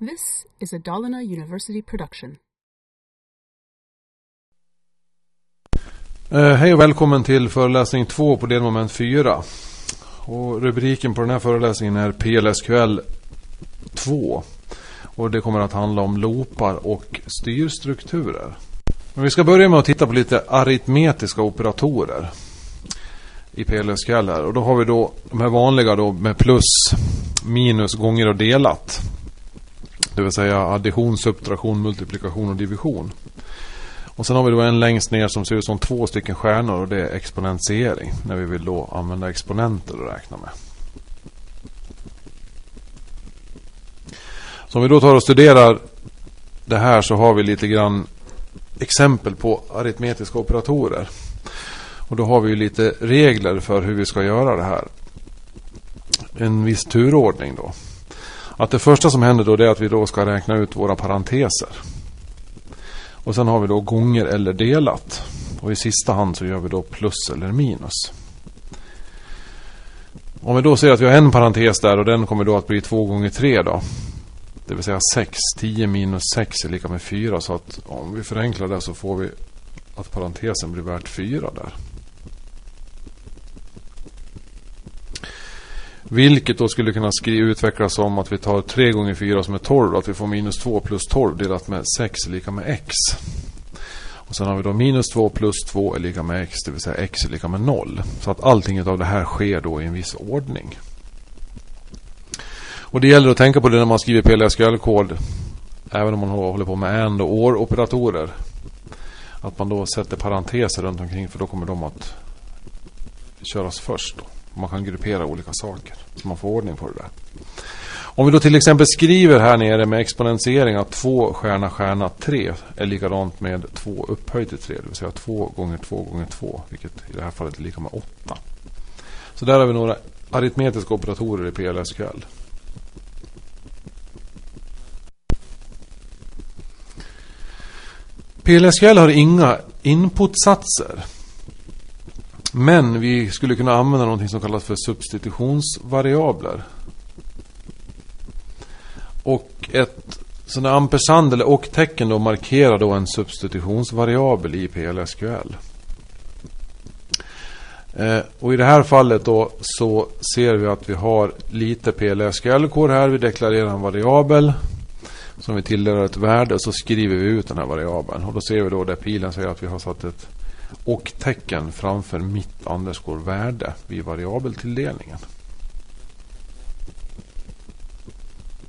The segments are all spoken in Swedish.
This is a Dalarna University production. Uh, hej och välkommen till föreläsning 2 på delmoment 4. Och rubriken på den här föreläsningen är PLSQL 2. Och det kommer att handla om loopar och styrstrukturer. Men vi ska börja med att titta på lite aritmetiska operatorer i PLSQL här. Och då har vi då de här vanliga då med plus, minus, gånger och delat. Det vill säga addition, subtraktion, multiplikation och division. Och sen har vi då en längst ner som ser ut som två stycken stjärnor och det är exponentiering. När vi vill då använda exponenter att räkna med. Så om vi då tar och studerar det här så har vi lite grann exempel på aritmetiska operatorer. Och då har vi lite regler för hur vi ska göra det här. En viss turordning då. Att det första som händer då är att vi då ska räkna ut våra parenteser. Och sen har vi då gånger eller delat. Och i sista hand så gör vi då plus eller minus. Om vi då ser att vi har en parentes där och den kommer då att bli 2 gånger 3 då. Det vill säga 6. 10 minus 6 är lika med 4. Så att om vi förenklar det så får vi att parentesen blir värt 4 där. Vilket då skulle kunna utvecklas som att vi tar 3 gånger 4 som är 12. Att vi får minus 2 plus 12 delat med 6 är lika med x. Och sen har vi då minus 2 plus 2 är lika med x. Det vill säga x är lika med 0. Så att allting av det här sker då i en viss ordning. Och det gäller att tänka på det när man skriver PLSQL-kod. Även om man håller på med AND och OR-operatorer. Att man då sätter parenteser runt omkring för då kommer de att köras först. Då. Man kan gruppera olika saker. Så man får ordning på det där. Om vi då till exempel skriver här nere med exponentiering att 2 stjärna stjärna 3 är likadant med 2 upphöjt till 3. Det vill säga 2 gånger 2 gånger 2. Vilket i det här fallet är lika med 8. Så där har vi några aritmetiska operatorer i PLSQL. PLSQL har inga inputsatser. Men vi skulle kunna använda något som kallas för substitutionsvariabler. Och ett sådant ampersand eller och-tecken då markerar då en substitutionsvariabel i PLSQL. Eh, och i det här fallet då så ser vi att vi har lite PLSQL-kod här. Vi deklarerar en variabel som vi tilldelar ett värde och så skriver vi ut den här variabeln. Och då ser vi då där pilen säger att vi har satt ett och tecken framför mitt underscore värde vid variabeltilldelningen.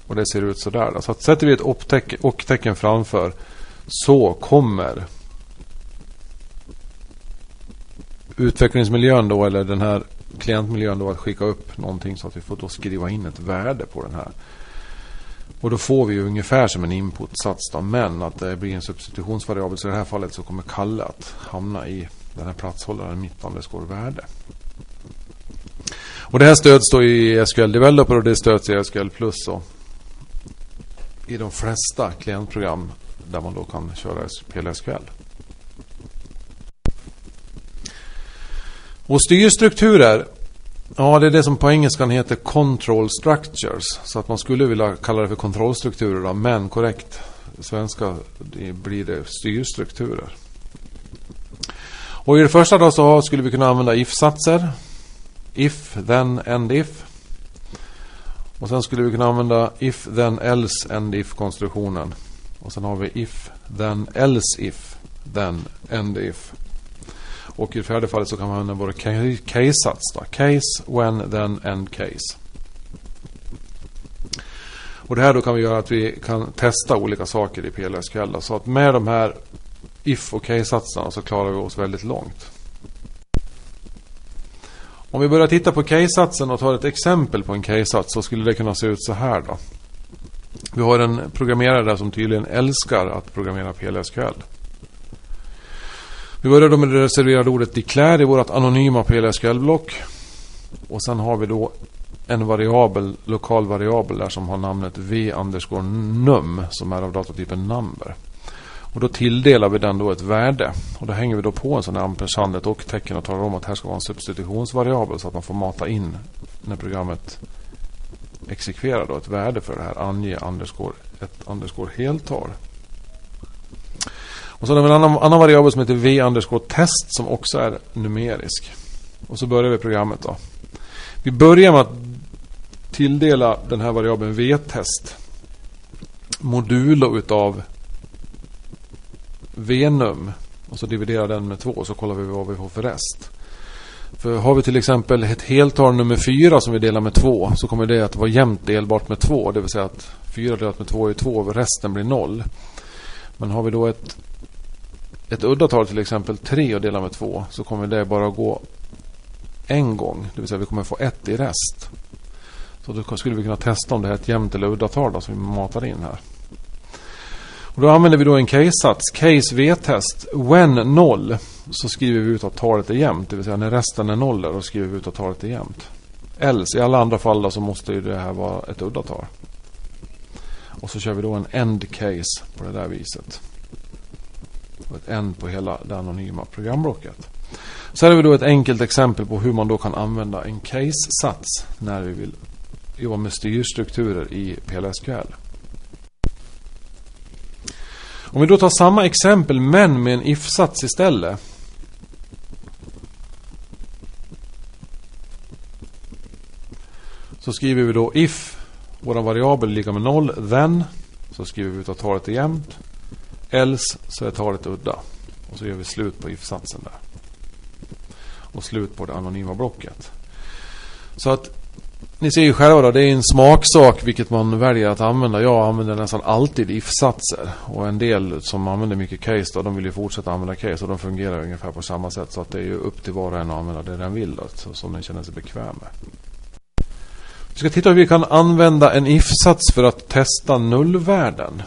Och det ser ut sådär. Så att sätter vi ett och tecken framför så kommer utvecklingsmiljön då eller den här klientmiljön då att skicka upp någonting så att vi får då skriva in ett värde på den här. Och då får vi ungefär som en inputsats då, men att det blir en substitutionsvariabel. Så i det här fallet så kommer Kalle att hamna i den här platshållaren mitt underscore värde. Och det här stöds då i SQL Developer och det stöds i SQL Plus och i de flesta klientprogram där man då kan köra PLSQL. Och styrstrukturer Ja, det är det som på engelskan heter control structures. Så att man skulle vilja kalla det för kontrollstrukturer då, men korrekt svenska det blir det styrstrukturer. Och i det första då så skulle vi kunna använda if-satser. If, then, and if. Och sen skulle vi kunna använda if, then, else, and if konstruktionen. Och sen har vi if, then, else if, then, and if. Och i det fjärde fallet så kan man använda våra case-sats. Case, when, then, end case. Och det här då kan vi göra att vi kan testa olika saker i PLSQL. Så att med de här if och case-satserna så klarar vi oss väldigt långt. Om vi börjar titta på case-satsen och tar ett exempel på en case-sats så skulle det kunna se ut så här då. Vi har en programmerare där som tydligen älskar att programmera PLSQL. Vi börjar då med det reserverade ordet declare i vårt anonyma PLSQL-block. Och sen har vi då en variabel, lokal variabel där som har namnet v-num som är av datatypen number. Och då tilldelar vi den då ett värde. Och då hänger vi då på en sån här ampersand, ett och-tecken och talar om att här ska vara en substitutionsvariabel så att man får mata in när programmet exekverar då ett värde för det här. Ange underscore, ett underscore heltal. Och så har vi en annan, annan variabel som heter v underscore test som också är numerisk. Och så börjar vi programmet då. Vi börjar med att tilldela den här variabeln v-test modulo utav venum och så dividerar den med 2 så kollar vi vad vi får för rest. För har vi till exempel ett heltal nummer 4 som vi delar med 2 så kommer det att vara jämnt delbart med 2. Det vill säga att 4 delat med 2 är 2 och resten blir 0. Men har vi då ett, ett udda tal till exempel 3 och delar med 2 så kommer det bara att gå en gång. Det vill säga vi kommer få 1 i rest. Så då skulle vi kunna testa om det här är ett jämnt eller udda tal som vi matar in här. Och då använder vi då en case-sats. Case V-test. When 0 så skriver vi ut att talet är jämnt. Det vill säga när resten är 0 då skriver vi ut att talet är jämnt. Else i alla andra fall då, så måste ju det här vara ett udda tal. Och så kör vi då en end case på det där viset. Och ett end på hela det anonyma programblocket. Så här har vi då ett enkelt exempel på hur man då kan använda en case-sats när vi vill jobba med styrstrukturer i PLSQL. Om vi då tar samma exempel men med en if-sats istället. Så skriver vi då if vår variabel är lika med 0 then så skriver vi ut att talet är jämnt. Else så är talet udda. Och så gör vi slut på if-satsen där. Och slut på det anonyma blocket. Så att ni ser ju själva då, det är en smaksak vilket man väljer att använda. Jag använder nästan alltid if-satser. Och en del som använder mycket case då, de vill ju fortsätta använda case. Och de fungerar ungefär på samma sätt. Så att det är ju upp till var och en att använda det den vill. Då, så, som den känner sig bekväm med. Vi ska titta hur vi kan använda en if-sats för att testa nullvärden.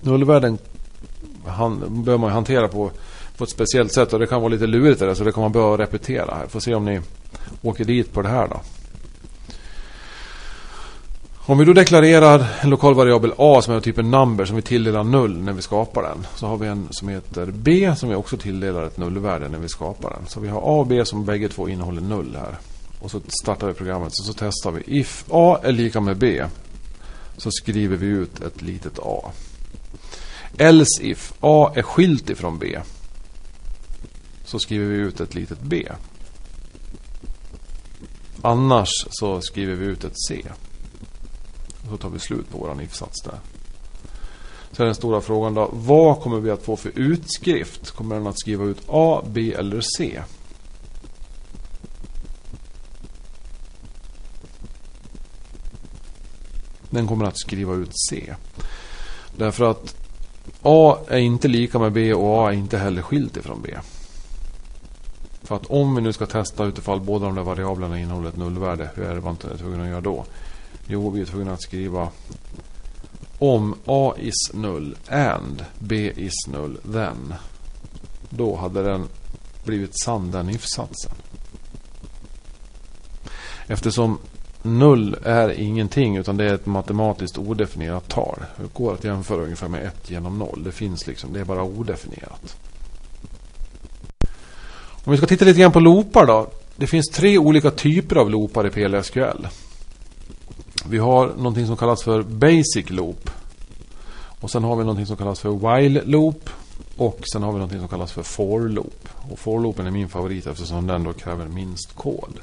Nullvärden han, bör man hantera på, på ett speciellt sätt. Och det kan vara lite lurigt där, så det kan man behöva repetera här. Får se om ni åker dit på det här då. Om vi då deklarerar en lokal variabel A som är typen number som vi tilldelar null när vi skapar den. Så har vi en som heter B som vi också tilldelar ett nullvärde när vi skapar den. Så vi har A och B som bägge två innehåller null här. Och så startar vi programmet och så testar vi. If A är lika med B så skriver vi ut ett litet A. Else if A är skilt ifrån B så skriver vi ut ett litet B. Annars så skriver vi ut ett C. Och så tar vi slut på vår if-sats där. Så är den stora frågan då. Vad kommer vi att få för utskrift? Kommer den att skriva ut A, B eller C? Den kommer att skriva ut C. Därför att A är inte lika med B och A är inte heller skilt ifrån B. För att om vi nu ska testa utifall båda de där variablerna innehåller ett nullvärde, hur är det man är tvungen att göra då? Jo, vi är tvungna att skriva om A is null and B is null then. Då hade den blivit sann den if-satsen. Eftersom null är ingenting utan det är ett matematiskt odefinierat tal. Det går att jämföra ungefär med 1 genom 0. Det finns liksom, det är bara odefinierat. Om vi ska titta lite grann på loopar då. Det finns tre olika typer av loopar i PLSQL. Vi har någonting som kallas för Basic Loop. Och sen har vi någonting som kallas för While Loop. Och sen har vi någonting som kallas för For Loop. Och For Loopen är min favorit eftersom den då kräver minst kod.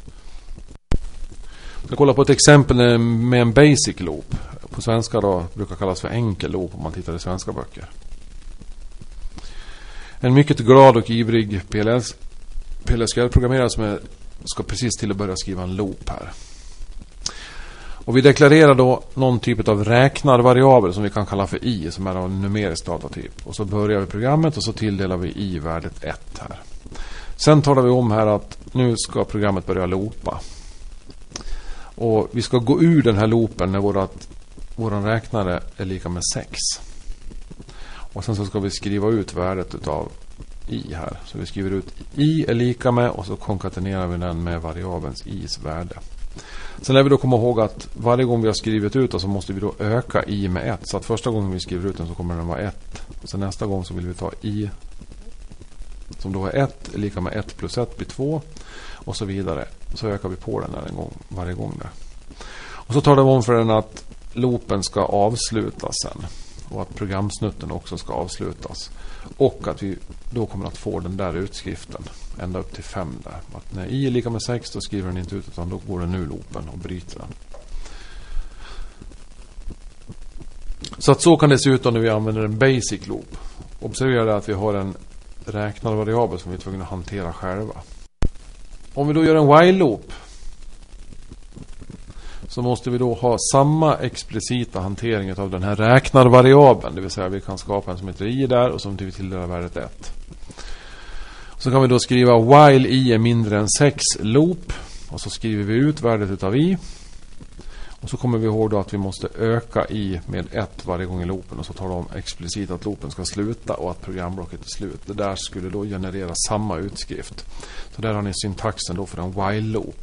Jag ska kolla på ett exempel med en Basic Loop. På svenska då brukar kallas för enkel loop om man tittar i svenska böcker. En mycket glad och ivrig PLS, PLSQL-programmerare som är, ska precis till att börja skriva en loop här. Och vi deklarerar då någon typ av räknarvariabel som vi kan kalla för i som är en numerisk datatyp. Och så börjar vi programmet och så tilldelar vi i värdet 1 här. Sen talar vi om här att nu ska programmet börja loopa. Och vi ska gå ur den här loopen när vårat, våran räknare är lika med 6. Och sen så ska vi skriva ut värdet utav i här. Så vi skriver ut i är lika med och så konkatenerar vi den med variabelns i's värde. Sen lär vi då komma ihåg att varje gång vi har skrivit ut den så måste vi då öka i med 1. Så att första gången vi skriver ut den så kommer den vara 1. Och sen nästa gång så vill vi ta i som då är 1 är lika med 1 plus 1 blir 2. Och så vidare. Så ökar vi på den där en gång, varje gång där. Och så talar vi om för den att loopen ska avslutas sen. Och att programsnutten också ska avslutas. Och att vi då kommer att få den där utskriften. Ända upp till 5 där. Att när i är lika med 6 då skriver den inte ut utan då går den ur loopen och bryter den. Så att så kan det se ut om vi använder en basic loop. Observera att vi har en räknarvariabel som vi är tvungna att hantera själva. Om vi då gör en while-loop så måste vi då ha samma explicita hantering av den här räknarvariabeln. Det vill säga vi kan skapa en som heter i där och som vi tilldelar värdet 1. Så kan vi då skriva while i är mindre än 6 loop. Och så skriver vi ut värdet utav i. Och så kommer vi ihåg då att vi måste öka i med 1 varje gång i loopen. Och så talar de explicit att loopen ska sluta och att programblocket är slut. Det där skulle då generera samma utskrift. Så där har ni syntaxen då för en while-loop.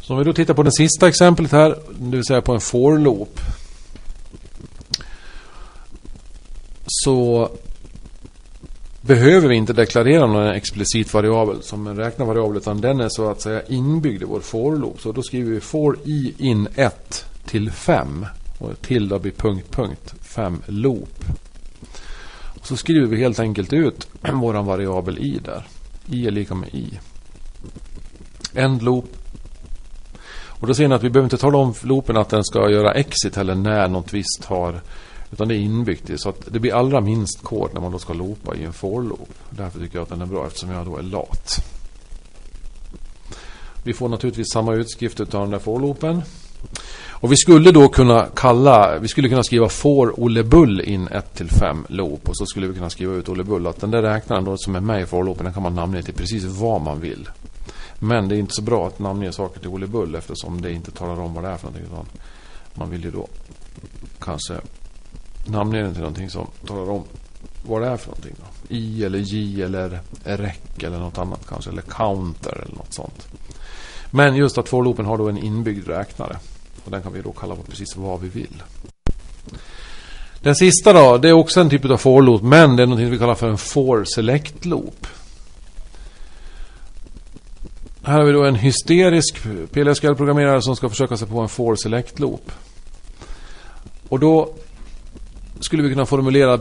Så om vi då tittar på det sista exemplet här, det vill säga på en for-loop. Så behöver vi inte deklarera någon explicit variabel som en räknarvariabel utan den är så att säga inbyggd i vår for-loop. Så då skriver vi for i in 1 till 5 och till då blir punkt punkt 5 loop. Och så skriver vi helt enkelt ut vår variabel i där. i är lika med i. End loop. Och då ser ni att vi behöver inte tala om loopen att den ska göra exit eller när något visst har utan det är inbyggt i så att det blir allra minst kod när man då ska loopa i en for-loop. Därför tycker jag att den är bra eftersom jag då är lat. Vi får naturligtvis samma utskrift av den där for-loopen. Och vi skulle då kunna kalla, vi skulle kunna skriva for Olle Bull in 1 till 5 loop och så skulle vi kunna skriva ut Olle Bull att den där räknaren då som är med i for-loopen den kan man namnge till precis vad man vill. Men det är inte så bra att namnge saker till Olle Bull eftersom det inte talar om vad det är för någonting. Man vill ju då kanske namnge den till någonting som talar om vad det är för någonting. Då. I eller J eller rec eller något annat kanske. Eller counter eller något sånt. Men just att for-loopen har då en inbyggd räknare. Och den kan vi då kalla på precis vad vi vill. Den sista då, det är också en typ av for-loop. Men det är något vi kallar för en for-select-loop. Här har vi då en hysterisk PLSQL-programmerare som ska försöka sig på en for-select-loop. Och då skulle vi kunna formulera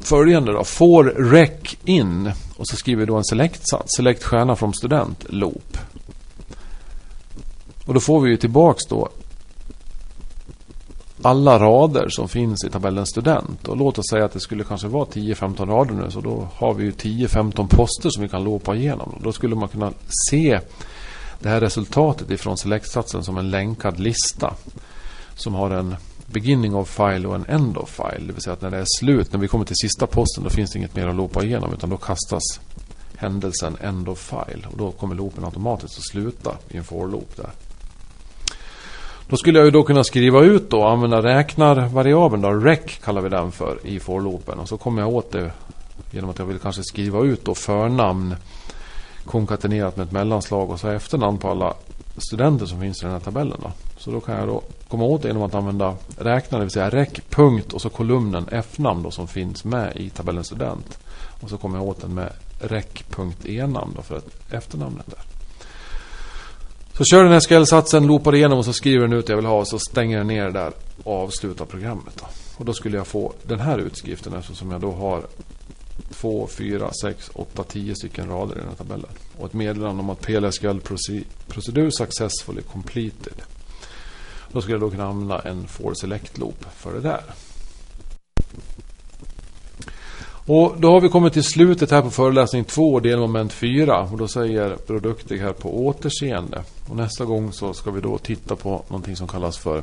följande då. For rec in. Och så skriver vi då en select, Select stjärna från student. Loop. Och då får vi ju tillbaks då alla rader som finns i tabellen student. Och låt oss säga att det skulle kanske vara 10-15 rader nu. Så då har vi ju 10-15 poster som vi kan loopa igenom. Då skulle man kunna se det här resultatet ifrån selektsatsen som en länkad lista. Som har en beginning of file och en end of file. Det vill säga att när det är slut, när vi kommer till sista posten, då finns det inget mer att loopa igenom. Utan då kastas händelsen end of file. Och då kommer loopen automatiskt att sluta i en for-loop där. Då skulle jag ju då kunna skriva ut och använda räknarvariabeln då, rec kallar vi den för i for-loopen. Och så kommer jag åt det genom att jag vill kanske skriva ut då förnamn konkatenerat med ett mellanslag och så efternamn på alla studenter som finns i den här tabellen. Då. Så då kan jag då komma åt det genom att använda räkna, det vill säga rec. punkt och så kolumnen f-namn då som finns med i tabellen student. Och så kommer jag åt den med rec.enamn då för att efternamnet där. Så kör den här SQL-satsen, loopar igenom och så skriver den ut det jag vill ha och så stänger den ner det där och avslutar programmet. Då. Och då skulle jag få den här utskriften eftersom jag då har 2, 4, 6, 8, 10 stycken rader i den här tabellen. Och ett meddelande om att PLSQL procedur successfully completed. Då skulle jag då kunna använda en for select loop för det där. Och då har vi kommit till slutet här på föreläsning 2, delmoment 4. Och då säger Produktig här på återseende. Och nästa gång så ska vi då titta på någonting som kallas för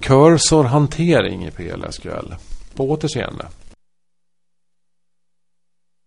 cursorhantering i PLSQL. På återseende.